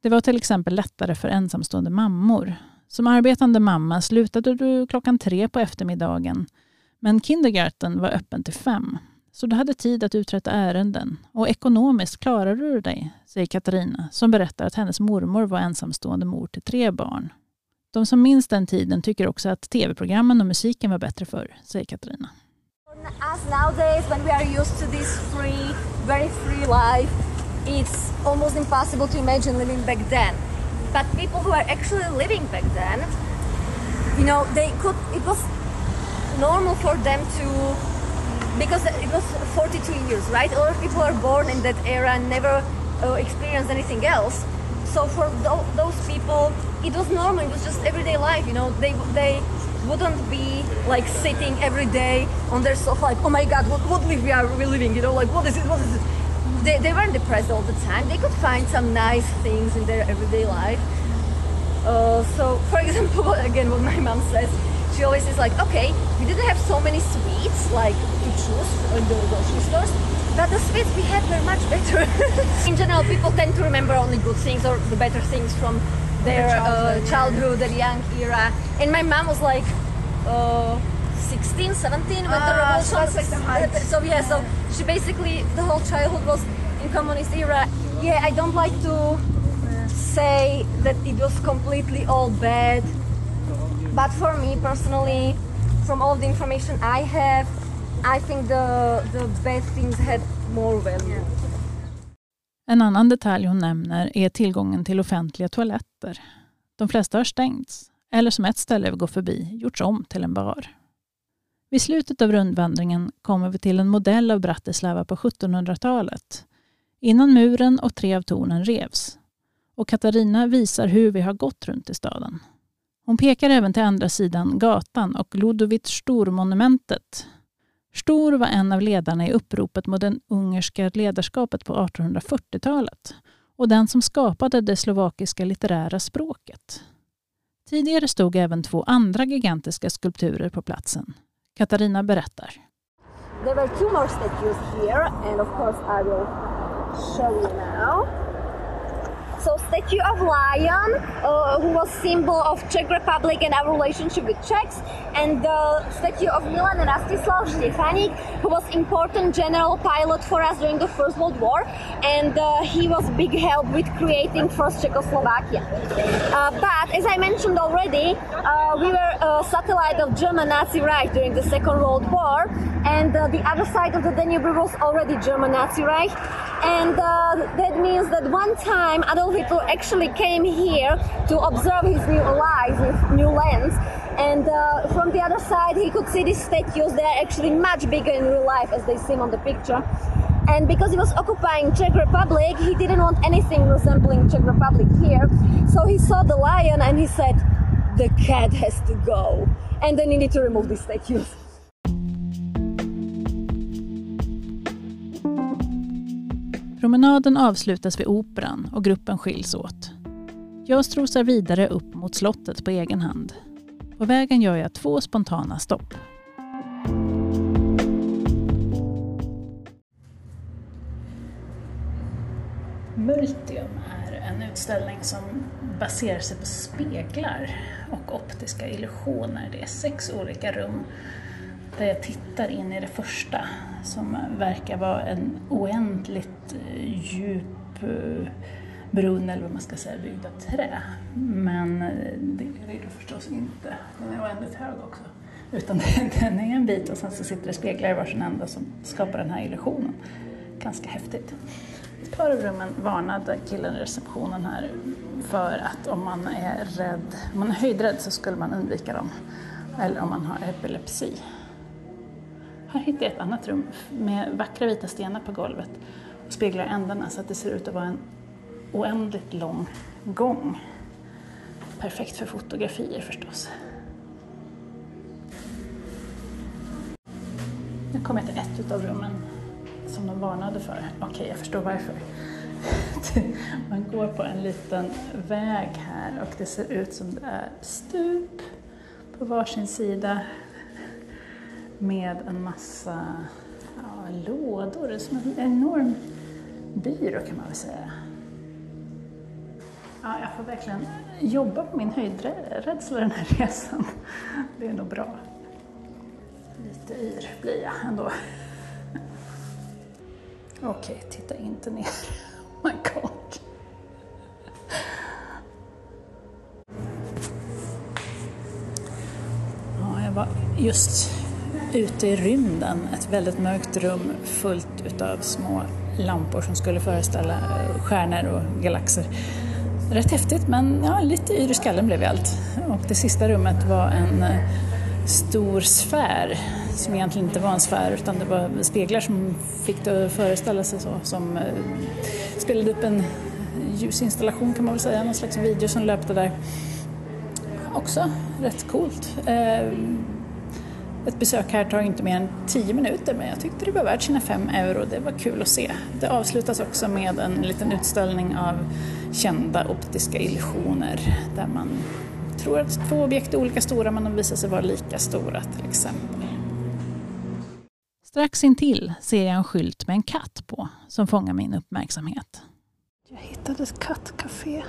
Det var till exempel lättare för ensamstående mammor. Som arbetande mamma slutade du klockan tre på eftermiddagen, men kindergarten var öppen till fem så du hade tid att uträtta ärenden och ekonomiskt klarade du dig, säger Katarina som berättar att hennes mormor var ensamstående mor till tre barn. De som minns den tiden tycker också att tv-programmen och musiken var bättre förr, säger Katarina. As nowadays, when we are used to this free, very free life, it's almost impossible to imagine living back then. But people who are actually living back then, you know, they could, it was normal for them to, because it was 42 years, right? A lot of people are born in that era and never uh, experienced anything else. So for tho- those people, it was normal. It was just everyday life. You know, they they wouldn't be like sitting every day on their sofa, like, oh my God, what what we are we living? You know, like what is it? What is it? They, they weren't depressed all the time. They could find some nice things in their everyday life. Uh, so, for example, again, what my mom says, she always is like, okay, we didn't have so many sweets like to choose in the grocery stores, but the sweets we had were much better. in general, people tend to remember only good things or the better things from their uh, childhood, their young era. And my mom was like uh, 16, 17 when the Ah, revolution that's like the. So yeah, so she basically the whole childhood was in communist era. Yeah, I don't like to say that it was completely all bad, but for me personally, from all the information I have, I think the the bad things had more value. En annan detalj hon nämner är tillgången till offentliga toaletter. De flesta har stängts, eller som ett ställe vi går förbi, gjorts om till en bar. Vid slutet av rundvandringen kommer vi till en modell av Bratislava på 1700-talet, innan muren och tre av tornen revs. Och Katarina visar hur vi har gått runt i staden. Hon pekar även till andra sidan gatan och Ludovic Stor-monumentet. Stor var en av ledarna i uppropet mot det ungerska ledarskapet på 1840-talet och den som skapade det slovakiska litterära språket. Tidigare stod även två andra gigantiska skulpturer på platsen. Katarina berättar. There were two more statues here, and of course I will show you now. So statue of Lion, uh, who was symbol of Czech Republic and our relationship with Czechs, and the statue of Milan Rastislav Stefanik, who was important general pilot for us during the First World War, and uh, he was big help with creating first Czechoslovakia. Uh, but as I mentioned already, uh, we were a satellite of German Nazi Reich during the Second World War, and uh, the other side of the Danube was already German Nazi Reich. And uh, that means that one time Adolf Hitler actually came here to observe his new life his new lens. And uh, from the other side, he could see these statues. They are actually much bigger in real life as they seem on the picture. And because he was occupying Czech Republic, he didn't want anything resembling Czech Republic here. So he saw the lion and he said, the cat has to go. And then he needed to remove these statues. Promenaden avslutas vid Operan och gruppen skiljs åt. Jag strosar vidare upp mot slottet på egen hand. På vägen gör jag två spontana stopp. Multium är en utställning som baserar sig på speglar och optiska illusioner. Det är sex olika rum där jag tittar in i det första som verkar vara en oändligt eh, djup eh, brunn, eller vad man ska säga, byggd av trä. Men eh, det är det förstås inte. Den är oändligt hög också. Utan den är en bit och sen så sitter det speglar i varsin ända som skapar den här illusionen. Ganska häftigt. Ett par av rummen varnade killen i receptionen här för att om man är rädd, om man är höjdrädd så skulle man undvika dem. Eller om man har epilepsi. Här hittade jag ett annat rum med vackra vita stenar på golvet och speglar ändarna så att det ser ut att vara en oändligt lång gång. Perfekt för fotografier förstås. Nu kommer jag till ett av rummen som de varnade för. Okej, jag förstår varför. Man går på en liten väg här och det ser ut som det är stup på varsin sida med en massa ja, lådor. Det är som en enorm byrå kan man väl säga. Ja, jag får verkligen jobba på min höjdrädsla den här resan. Det är nog bra. Lite yr blir jag ändå. Okej, titta inte ner. Oh my god. Ja, jag var just ute i rymden, ett väldigt mörkt rum fullt utav små lampor som skulle föreställa eh, stjärnor och galaxer. Rätt häftigt men ja, lite yr i skallen blev jag allt. Och det sista rummet var en eh, stor sfär som egentligen inte var en sfär utan det var speglar som fick det att föreställa sig så. Som eh, spelade upp en ljusinstallation kan man väl säga, någon slags video som löpte där. Också rätt coolt. Ett besök här tar inte mer än 10 minuter men jag tyckte det var värt sina 5 euro. Det var kul att se. Det avslutas också med en liten utställning av kända optiska illusioner där man tror att två objekt är olika stora men de visar sig vara lika stora till exempel. Strax intill ser jag en skylt med en katt på som fångar min uppmärksamhet. Jag hittade ett kattcafé.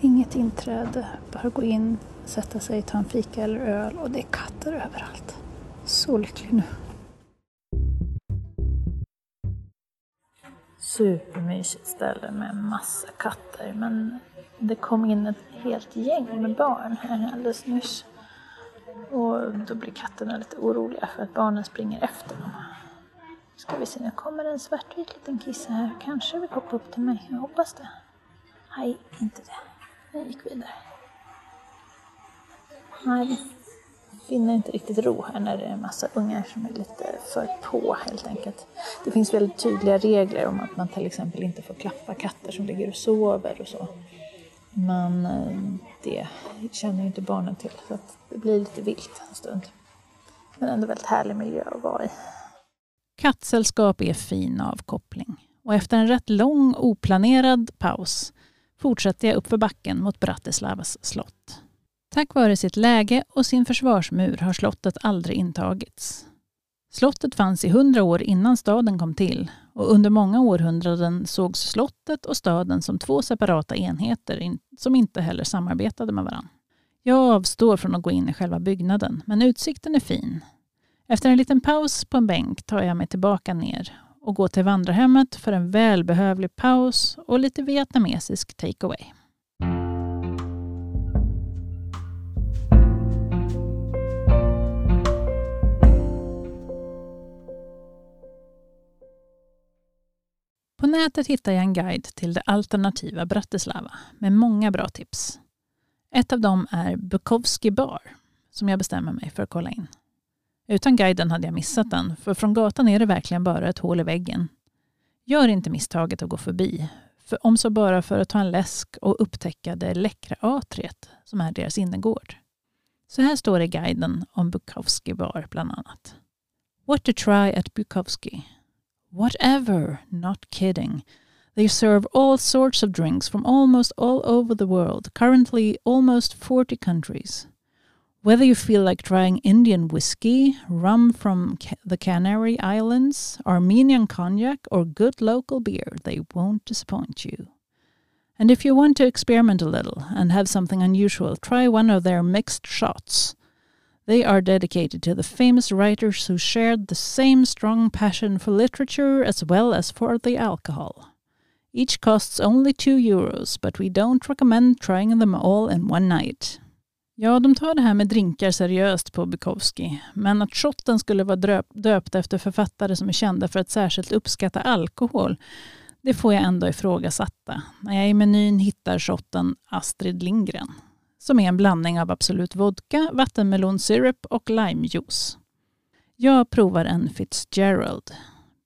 Inget inträde, bara gå in, sätta sig, ta en fika eller öl och det är katter överallt. Så lycklig nu. Supermysigt ställe med massa katter men det kom in ett helt gäng med barn här alldeles nyss. Och då blir katterna lite oroliga för att barnen springer efter dem. Ska vi se, nu kommer en svartvit liten kisse här. Kanske vill hoppa upp till mig. Jag hoppas det. Nej, inte det. Jag gick vidare. Nej, vi finner inte riktigt ro här när det är en massa ungar som är lite för på helt enkelt. Det finns väldigt tydliga regler om att man till exempel inte får klappa katter som ligger och sover och så. Men eh, det känner ju inte barnen till så att det blir lite vilt en stund. Men ändå väldigt härlig miljö att vara i. Kattsällskap är fin avkoppling och efter en rätt lång oplanerad paus fortsatte jag uppför backen mot Bratislavas slott. Tack vare sitt läge och sin försvarsmur har slottet aldrig intagits. Slottet fanns i hundra år innan staden kom till och under många århundraden sågs slottet och staden som två separata enheter som inte heller samarbetade med varandra. Jag avstår från att gå in i själva byggnaden, men utsikten är fin. Efter en liten paus på en bänk tar jag mig tillbaka ner och gå till vandrarhemmet för en välbehövlig paus och lite vietnamesisk takeaway. På nätet hittar jag en guide till det alternativa Bratislava med många bra tips. Ett av dem är Bukowski bar som jag bestämmer mig för att kolla in. Utan guiden hade jag missat den, för från gatan är det verkligen bara ett hål i väggen. Gör inte misstaget att gå förbi, för om så bara för att ta en läsk och upptäcka det läckra atriet som är deras innergård. Så här står det i guiden om Bukowski bar bland annat. What to try at Bukowski Whatever, not kidding. They serve all sorts of drinks from almost all over the world, currently almost 40 countries. Whether you feel like trying Indian whiskey, rum from the Canary Islands, Armenian cognac, or good local beer, they won't disappoint you. And if you want to experiment a little and have something unusual, try one of their mixed shots. They are dedicated to the famous writers who shared the same strong passion for literature as well as for the alcohol. Each costs only two euros, but we don't recommend trying them all in one night. Ja, de tar det här med drinkar seriöst på Bukowski, men att shotten skulle vara döpt efter författare som är kända för att särskilt uppskatta alkohol, det får jag ändå ifrågasätta när jag i menyn hittar shotten Astrid Lindgren som är en blandning av Absolut vodka, vattenmelonsyrup och limejuice. Jag provar en Fitzgerald.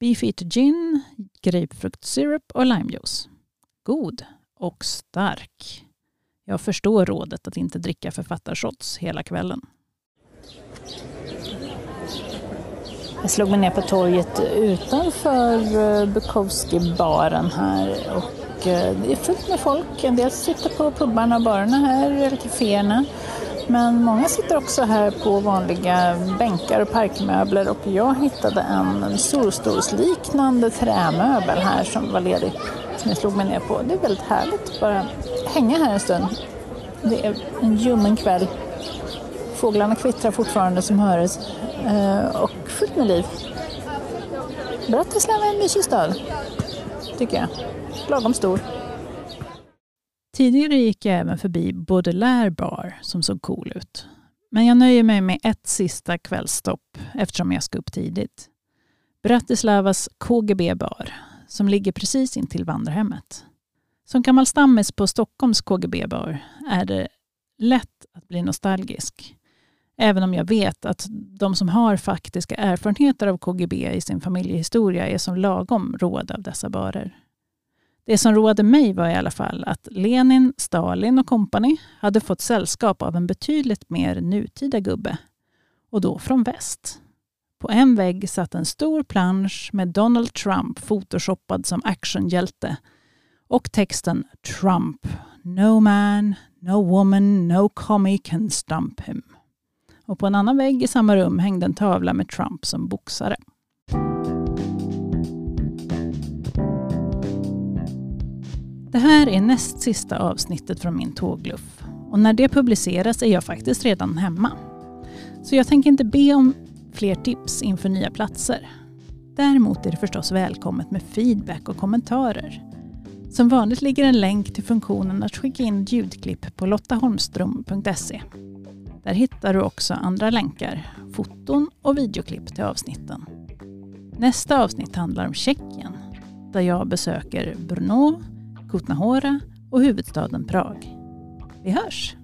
Beefeater gin, grapefruktsyrup och limejuice. God och stark. Jag förstår rådet att inte dricka författarshots hela kvällen. Jag slog mig ner på torget utanför eh, Bukowski-baren här och eh, det är fullt med folk. En del sitter på pubarna och barerna här, eller kaféerna. Men många sitter också här på vanliga bänkar och parkmöbler och jag hittade en solstolsliknande trämöbel här som var ledig som jag slog mig ner på. Det är väldigt härligt att bara hänga här en stund. Det är en ljummen kväll. Fåglarna kvittrar fortfarande som höres eh, och fullt med liv. Bratislava är en mysig stad, tycker jag. Lagom stor. Tidigare gick jag även förbi Baudelaire bar som såg cool ut. Men jag nöjer mig med ett sista kvällstopp eftersom jag ska upp tidigt. Bratislavas KGB bar som ligger precis intill vandrarhemmet. Som gammal stammis på Stockholms KGB-bar är det lätt att bli nostalgisk. Även om jag vet att de som har faktiska erfarenheter av KGB i sin familjehistoria är som lagom råd av dessa barer. Det som roade mig var i alla fall att Lenin, Stalin och kompani hade fått sällskap av en betydligt mer nutida gubbe. Och då från väst. På en vägg satt en stor plansch med Donald Trump photoshoppad som actionhjälte och texten Trump. No man, no woman, no commie can stump him. Och på en annan vägg i samma rum hängde en tavla med Trump som boxare. Det här är näst sista avsnittet från min tågluff. Och när det publiceras är jag faktiskt redan hemma. Så jag tänker inte be om fler tips inför nya platser. Däremot är det förstås välkommet med feedback och kommentarer. Som vanligt ligger en länk till funktionen att skicka in ljudklipp på lottaholmström.se. Där hittar du också andra länkar, foton och videoklipp till avsnitten. Nästa avsnitt handlar om Tjeckien, där jag besöker Brno, Kutna Hora och huvudstaden Prag. Vi hörs!